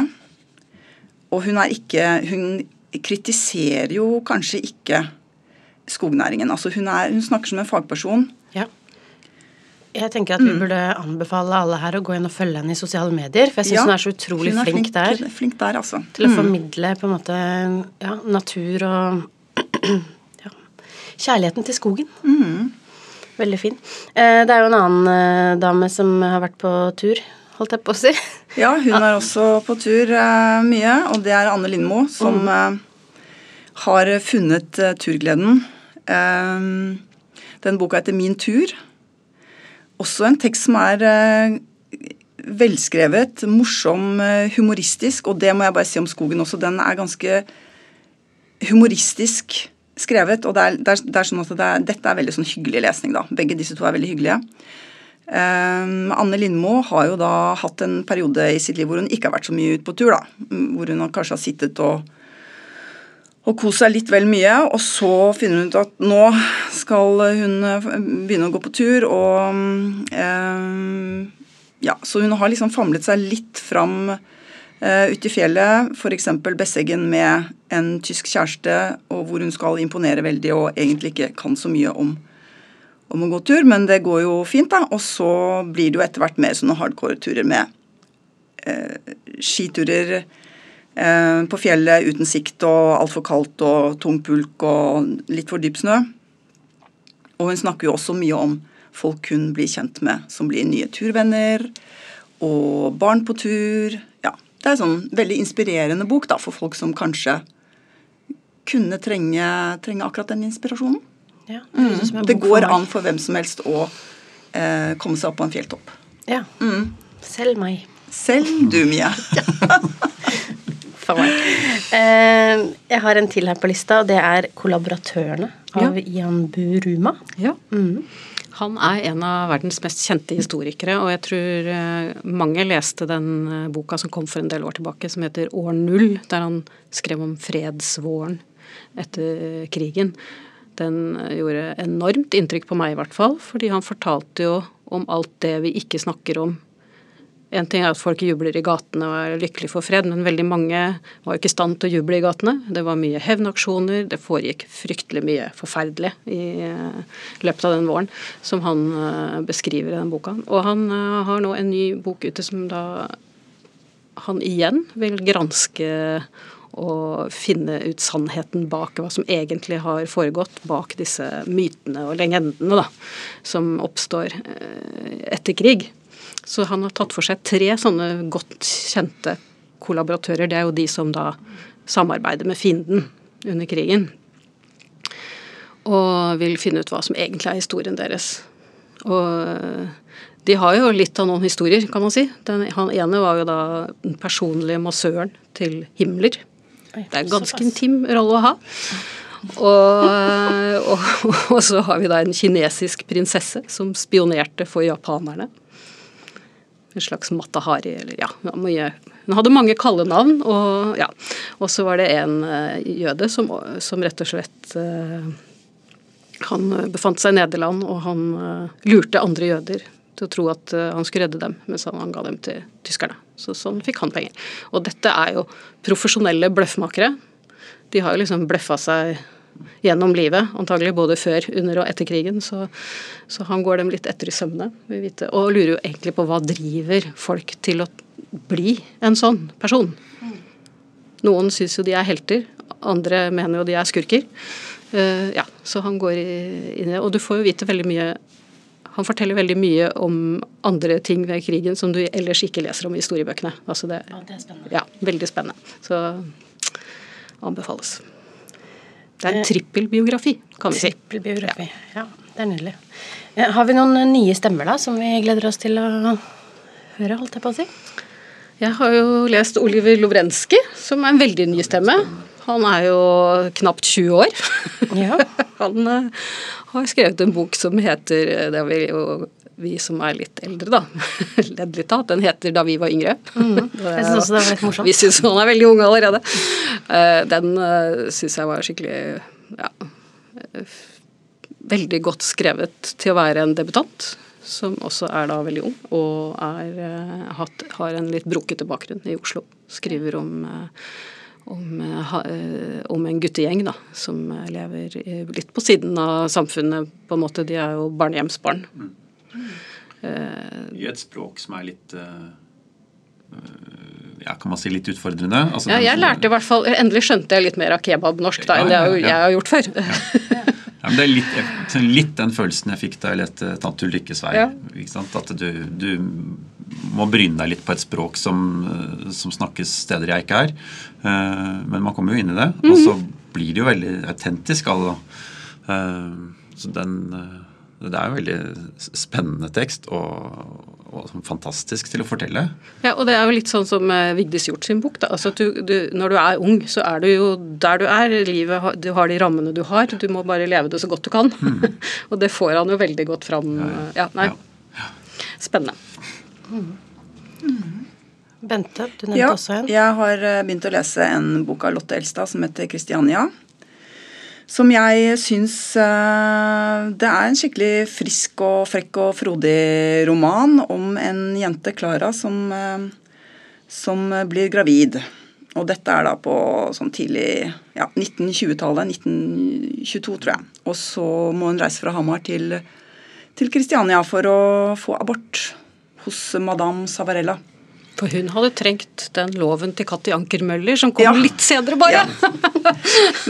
Og hun er ikke Hun kritiserer jo kanskje ikke skognæringen. Altså hun, er, hun snakker som en fagperson. Ja. Jeg tenker at vi mm. burde anbefale alle her å gå inn og følge henne i sosiale medier. For jeg syns ja, hun er så utrolig er flink, flink, der. Flink der altså. Til å mm. formidle på en måte ja, natur og ja, kjærligheten til skogen. Mm. Veldig fin. Eh, det er jo en annen eh, dame som har vært på tur, holdt jeg på å si. Ja, hun er også på tur eh, mye, og det er Anne Lindmo som mm. har funnet turgleden. Den boka heter Min tur også en tekst som er eh, velskrevet, morsom, eh, humoristisk. Og det må jeg bare si om skogen også. Den er ganske humoristisk skrevet. Og det er, det er, det er sånn at er, dette er veldig sånn hyggelig lesning, da. Begge disse to er veldig hyggelige. Um, Anne Lindmo har jo da hatt en periode i sitt liv hvor hun ikke har vært så mye ute på tur. da, Hvor hun kanskje har sittet og og kost seg litt vel mye. Og så finner hun ut at nå skal hun eh, begynne å gå på tur, og eh, Ja, så hun har liksom famlet seg litt fram eh, ute i fjellet, f.eks. Besseggen med en tysk kjæreste, og hvor hun skal imponere veldig og egentlig ikke kan så mye om, om å gå tur, men det går jo fint, da. Og så blir det jo etter hvert mer sånne hardcore-turer med eh, skiturer på fjellet uten sikt og altfor kaldt og tung pulk og litt for dyp snø. Og hun snakker jo også mye om folk hun blir kjent med, som blir nye turvenner. Og barn på tur. Ja, Det er en sånn veldig inspirerende bok da, for folk som kanskje kunne trenge, trenge akkurat den inspirasjonen. Ja, det, mm. det går an for hvem som helst å eh, komme seg opp på en fjelltopp. Ja. Mm. Selv meg. Selv du, Mia. meg. Eh, jeg har en til her på lista, og det er 'Kollaboratørene' av ja. Jan Buruma. Ja. Mm. Han er en av verdens mest kjente historikere, og jeg tror eh, mange leste den eh, boka som kom for en del år tilbake, som heter År null, der han skrev om fredsvåren etter krigen. Den gjorde enormt inntrykk på meg, i hvert fall, fordi han fortalte jo om alt det vi ikke snakker om en ting er at folk jubler i gatene og er lykkelige for fred, men veldig mange var jo ikke i stand til å juble i gatene. Det var mye hevnaksjoner, det foregikk fryktelig mye forferdelig i eh, løpet av den våren, som han eh, beskriver i den boka. Og han eh, har nå en ny bok ute som da han igjen vil granske og finne ut sannheten bak hva som egentlig har foregått bak disse mytene og legendene da, som oppstår etter krig. Så han har tatt for seg tre sånne godt kjente kollaboratører. Det er jo de som da samarbeider med fienden under krigen. Og vil finne ut hva som egentlig er historien deres. Og de har jo litt av noen historier, kan man si. Den han ene var jo da den personlige massøren til Himmler. Det er en ganske intim rolle å ha. Og, og, og, så har vi da en kinesisk prinsesse som spionerte for japanerne en slags Matahari, eller ja, Hun hadde mange kalde navn, og ja. Og så var det en uh, jøde som, som, rett og slett uh, Han befant seg i Nederland, og han lurte andre jøder til å tro at han skulle redde dem, mens han ga dem til tyskerne. Så sånn fikk han penger. Og dette er jo profesjonelle bløffmakere. De har jo liksom bløffa seg gjennom livet, antagelig både før, under og etter krigen. Så, så han går dem litt etter i sømmene, og lurer jo egentlig på hva driver folk til å bli en sånn person. Noen syns jo de er helter, andre mener jo de er skurker. Uh, ja, så han går inn i det. Og du får jo vite veldig mye Han forteller veldig mye om andre ting ved krigen som du ellers ikke leser om i historiebøkene. Altså det, ja, det er spennende. Ja, veldig spennende. Så anbefales. Det er en trippelbiografi, kan vi si. Trippelbiografi, ja. Det er nydelig. Har vi noen nye stemmer da, som vi gleder oss til å høre, holdt jeg på å si? Jeg har jo lest Oliver Lovrenskij, som er en veldig ny stemme. Han er jo knapt 20 år. Ja. Han har skrevet en bok som heter Det vil jo vi som er litt eldre, da. Ledd litt av. Den heter 'Da vi var yngre'. Mm. Jeg syns også det var litt morsomt. Vi syns han er veldig ung allerede. Uh, den uh, syns jeg var skikkelig ja, veldig godt skrevet til å være en debutant. Som også er da veldig ung, og er, uh, har en litt brokete bakgrunn i Oslo. Skriver om om, om, en guttegjeng da, som lever litt på siden av samfunnet. på en måte. De er jo barnehjemsbarn. Mm. I et språk som er litt eh, ja, kan man si litt utfordrende? Altså, ja, jeg lærte i hvert fall Endelig skjønte jeg litt mer av kebabnorsk da, enn det jeg, jeg har gjort før. Ja. ja, men Det er litt, litt, den følelsen jeg fikk da jeg lette 'Tante Ulrikkes vei'. At du, du, må bryne deg litt på et språk som, som, snakkes steder jeg ikke er. Eh, men man kommer jo inn i det, og så mhm. blir det jo veldig autentisk Altså. Eh, så den det er en veldig spennende tekst og, og fantastisk til å fortelle. Ja, og det er jo litt sånn som eh, Vigdis Hjort sin bok. da, altså du, du, Når du er ung, så er du jo der du er. Livet, Du har de rammene du har. Du må bare leve det så godt du kan. Mm. og det får han jo veldig godt fram. Ja, nei. Ja. Spennende. Mm. Bente, du nevnte ja, også en. Jeg har eh, begynt å lese en bok av Lotte Elstad som heter 'Kristiania' som jeg syns uh, Det er en skikkelig frisk og frekk og frodig roman om en jente, Klara, som, uh, som, blir gravid. Og dette er da på sånn tidlig ja, 1920-tallet. 1922, tror jeg. Og så må hun reise fra Hamar til, til Kristiania for å få abort hos madame Savarella. For hun hadde trengt den loven til Katti Ankermøller, som kom ja. litt senere, bare. Ja.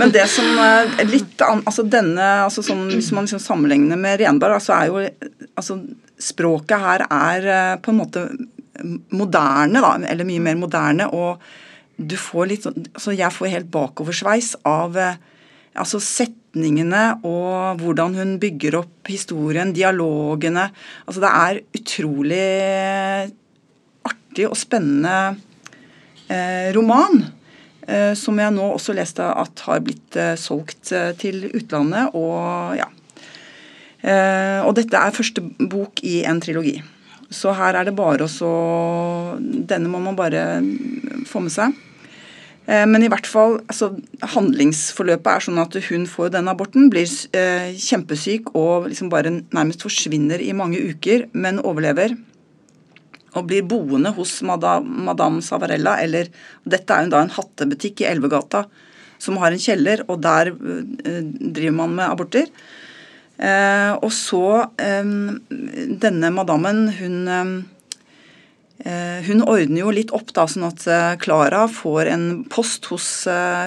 Men det som er litt altså denne, altså sånn, Hvis man liksom sammenligner med Renberg, så er jo altså Språket her er eh, på en måte moderne, da, eller mye mer moderne. og du får litt sånn, altså Jeg får helt bakoversveis av eh, altså setningene og hvordan hun bygger opp historien, dialogene. Altså Det er utrolig artig og spennende eh, roman. Eh, som jeg nå også leste at har blitt eh, solgt til utlandet. Og ja. Og dette er første bok i en trilogi. Så her er det bare å Denne må man bare få med seg. Men i hvert fall, altså, handlingsforløpet er sånn at hun får denne aborten, blir kjempesyk og liksom bare nærmest forsvinner i mange uker, men overlever. Og blir boende hos madame, Savarella, eller Dette er jo da en hattebutikk i Elvegata som har en kjeller, og der eh, driver man med aborter. Eh, og så eh, Denne madammen, hun eh, hun ordner jo litt opp, da, sånn at Klara får en post hos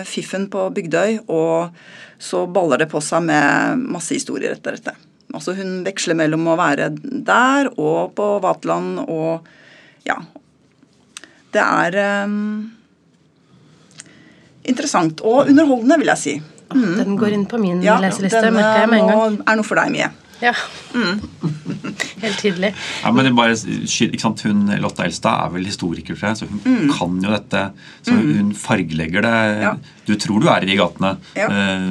Fiffen på Bygdøy, og så baller det på seg med masse historier etter dette. Altså Hun veksler mellom å være der og på Vaterland og Ja. Det er um, interessant og underholdende, vil jeg si. Mm. Den går inn på min ja, leseliste. merker jeg med en gang. er noe for deg, Mie. Ja. Mm. Helt tydelig. Ja, men det bare, ikke sant, hun, Lotta Elstad er vel historiker, tror jeg, så hun mm. kan jo dette. Så mm. hun fargelegger det. Ja. Du tror du er i de gatene. Ja. Eh,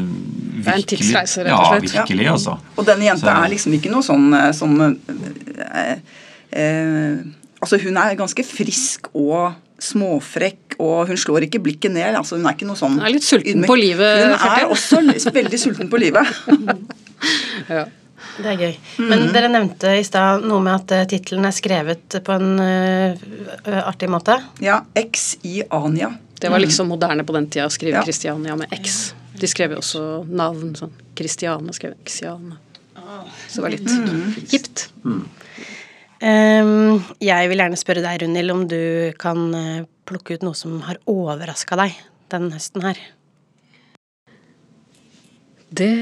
det er en tidsreise, rett og slett. Ja, virkelig, altså. Og denne jenta så. er liksom ikke noe sånn eh, som eh, eh, Altså, hun er ganske frisk og småfrekk, og hun slår ikke blikket ned. altså Hun er ikke noe sånn Hun er litt sulten på livet. Hun er også veldig sulten på livet. ja. Det er gøy. Men mm. dere nevnte i stad noe med at uh, tittelen er skrevet på en uh, artig måte. Ja. X i Ania. Det var liksom moderne på den tida å skrive ja. Christiania med X. De skrev jo også navn sånn. Christiane skrev Xiane. Så det var litt mm. hipt. Mm. Um, jeg vil gjerne spørre deg, Runhild, om du kan plukke ut noe som har overraska deg den høsten her. Det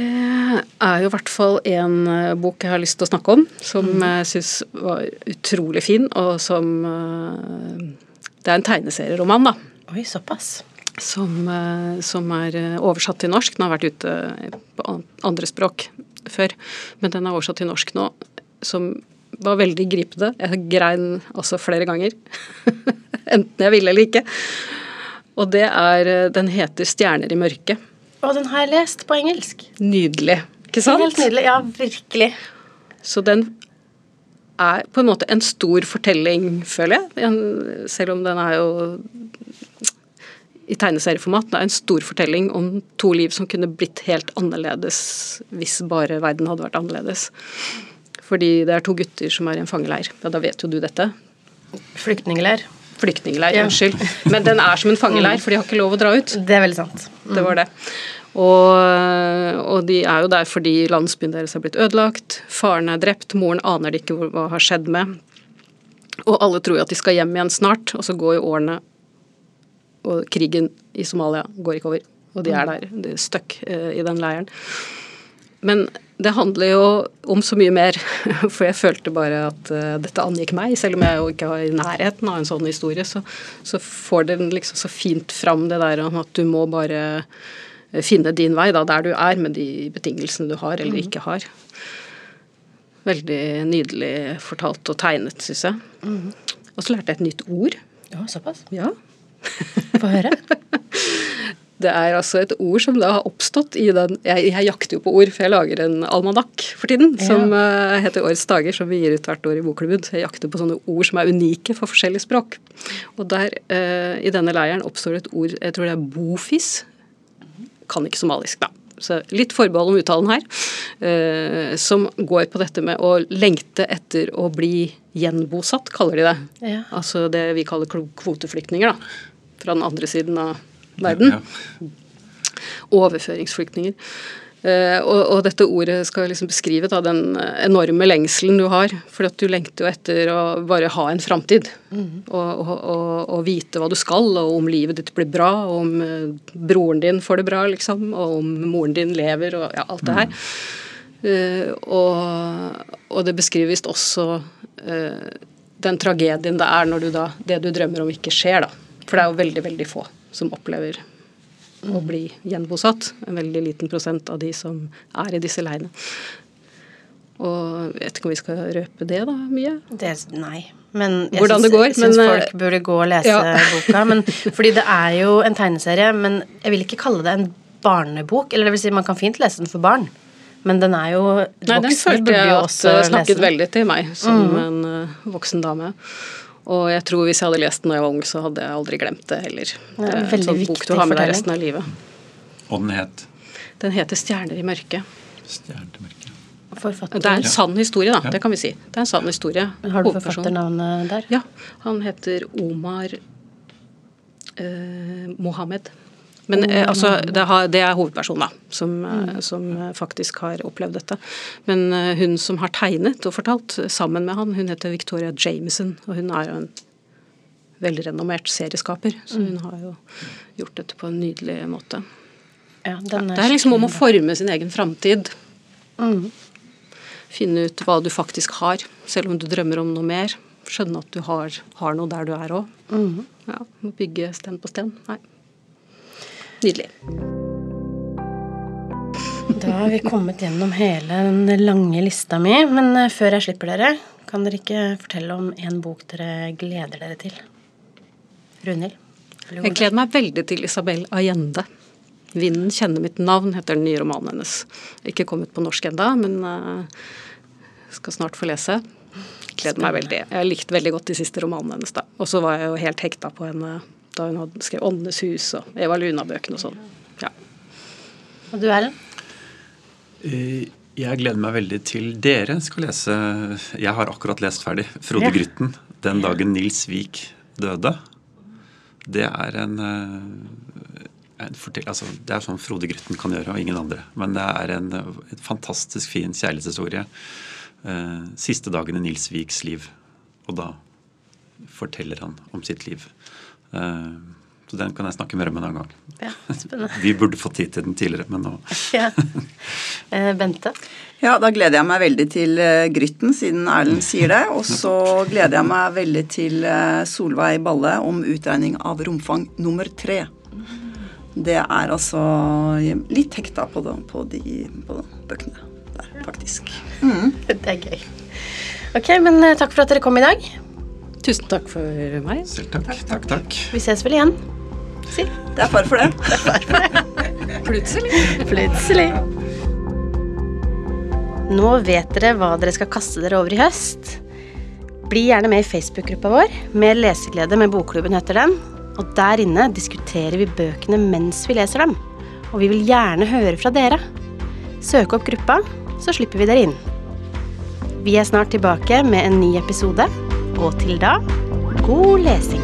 er jo i hvert fall en uh, bok jeg har lyst til å snakke om, som mm. jeg syns var utrolig fin, og som uh, Det er en tegneserieroman, da. Oi, såpass. Som, som, er oversatt til norsk. Den har vært ute på andre språk før, men den er oversatt til norsk nå. Som var veldig gripende. Jeg grein også flere ganger. Enten jeg ville eller ikke. Og det er Den heter 'Stjerner i mørket'. Og den har jeg lest på engelsk. Nydelig. Ikke sant? Helt nydelig. Ja, virkelig. Så den er på en måte en stor fortelling, føler jeg. Selv om den er jo i tegneserieformat. Det er en stor fortelling om to liv som kunne blitt helt annerledes hvis bare verden hadde vært annerledes. Fordi det er to gutter som er i en fangeleir. Ja, da vet jo du dette. Flyktningleir. Flyktningleir, ja. unnskyld. Men den er som en fangeleir, for de har ikke lov å dra ut. Det er veldig sant. Mm. Det var det. Og, og, de er jo der fordi landsbyen deres har blitt ødelagt. Faren er drept, moren aner de ikke hva har skjedd med. Og alle tror jo at de skal hjem igjen snart, og så går jo årene, og krigen i Somalia går ikke over. Og de er der, de er stuck uh, i den leiren. Men det handler jo om så mye mer, for jeg følte bare at uh, dette angikk meg. Selv om jeg jo ikke var i nærheten av en sånn historie, så, så får den liksom så fint fram det der om at du må bare eh, finne din vei da, der du er, med de betingelsene du har eller mm. ikke har. Veldig nydelig fortalt og tegnet, syns jeg. Mm. Og så lærte jeg et nytt ord. Ja, såpass? Ja. Få høre. Det er altså et ord som da har oppstått i den Jeg, jeg jakter jo på ord, for jeg lager en almanakk for tiden ja. som uh, heter Årets dager, som vi gir ut hvert år i Bokklubben. Så jeg jakter på sånne ord som er unike for forskjellige språk. Og der, uh, i denne leiren, oppstår det et ord, jeg tror det er bofis. Kan ikke somalisk, da. Så litt forbehold om uttalen her. Uh, som går på dette med å lengte etter å bli gjenbosatt, kaller de det. Ja. Altså det vi kaller kvoteflyktninger, da. Fra den andre siden av verden. Overføringsflyktninger. Uh, og, og, dette ordet skal liksom beskrive da, den enorme lengselen du har. For at du lengter jo etter å bare ha en framtid. Mm. Og, og, og, vite hva du skal, og om livet ditt blir bra, og om uh, broren din får det bra, liksom. Og om moren din lever, og ja, alt det her. Mm. Uh, og, det beskrives også den tragedien det er når du da, det du drømmer om, ikke skjer, da. For det er jo veldig, veldig få som opplever å bli gjenbosatt. En veldig liten prosent av de som er i disse leirene. Og jeg vet ikke om vi skal røpe det, da, mye? Det, nei. Men jeg Hvordan syns, det går, jeg syns folk eh, burde gå og lese ja. boka. Men, fordi det er jo en tegneserie, men jeg vil ikke kalle det en barnebok. Eller det vil si, man kan fint lese den for barn. Men den er jo Nei, den følte jeg at eh, snakket veldig til meg som en eh, voksen dame. Og jeg tror hvis jeg hadde lest den da jeg var ung, så hadde jeg aldri glemt det heller. Det er en en veldig sånn bok du har med deg resten av livet. Og den het Den heter 'Stjerner i mørket'. Stjerner i mørket. Forfatter. Det er en sann historie, da. Ja. Det kan vi si. Det er en sann historie. Har du forfatternavnet der? Ja. Han heter Omar eh, Mohammed. Men eh, altså, det, har, det er hovedpersonen, da, som, eh, som eh, faktisk har opplevd dette. Men hun som har tegnet og fortalt sammen med han, hun heter Victoria Jameson, og hun er jo en velrenommert serieskaper. Så hun har jo gjort dette på en nydelig måte. Ja, den Det er liksom om å forme sin egen framtid. Mm. Finne ut hva du faktisk har, selv om du drømmer om noe mer. Skjønne at du har, har noe der du er òg. Mm. Ja, må bygge sten på sten. Nei. Nydelig. Da har vi kommet gjennom hele den lange lista mi, men eh, før jeg slipper dere, kan dere ikke fortelle om en bok dere gleder dere til? Runhild? Jeg gleder meg veldig til Isabel Allende. 'Vinden kjenner mitt navn' heter den nye romanen hennes. Ikke kommet på norsk enda, men eh, skal snart få lese. Gleder meg veldig. Jeg har likt veldig godt de siste romanene hennes. da. Og så var jeg jo helt hekta på henne da hun hadde skrevet 'Åndenes hus' og Eva Luna-bøkene og sånn. Ja. Og du, Erlend? Eh, Jeg gleder meg veldig til dere skal lese Jeg har akkurat lest ferdig 'Frode Ja. Grytten'. 'Den dagen Nils Vik døde'. Det er en, eh, en fortell, altså, Det er sånn Frode Grytten kan gjøre, og ingen andre. Men det er en, en fantastisk fin kjærlighetshistorie. Eh, Siste dagen i Nils Viks liv. Og da forteller han om sitt liv. Eh, Så den kan jeg snakke mer om en annen gang. Ja, spennende. Vi burde fått tid til den tidligere, men nå Ja. Eh, Bente? Ja, da gleder jeg meg veldig til eh, Grytten, siden Erlend sier det. Og så gleder jeg meg veldig til Solveig Balle om utregning av romfang nummer tre. Det er altså litt hekta på, det, på de på bøkene der, faktisk. Det er gøy. Ok, men takk for at dere kom i dag. Tusen takk for meg. Selv takk. Takk, takk. Vi ses vel igjen. Si. Det er far for det. Plutselig. Plutselig. Nå vet dere hva dere skal kaste dere over i høst. Bli gjerne med i Facebook-gruppa vår. Mer leseglede med Bokklubben heter den. Og der inne diskuterer vi bøkene mens vi leser dem. Og vi vil gjerne høre fra dere. Søk opp gruppa, så slipper vi dere inn. Vi er snart tilbake med en ny episode. Og til da god lesing.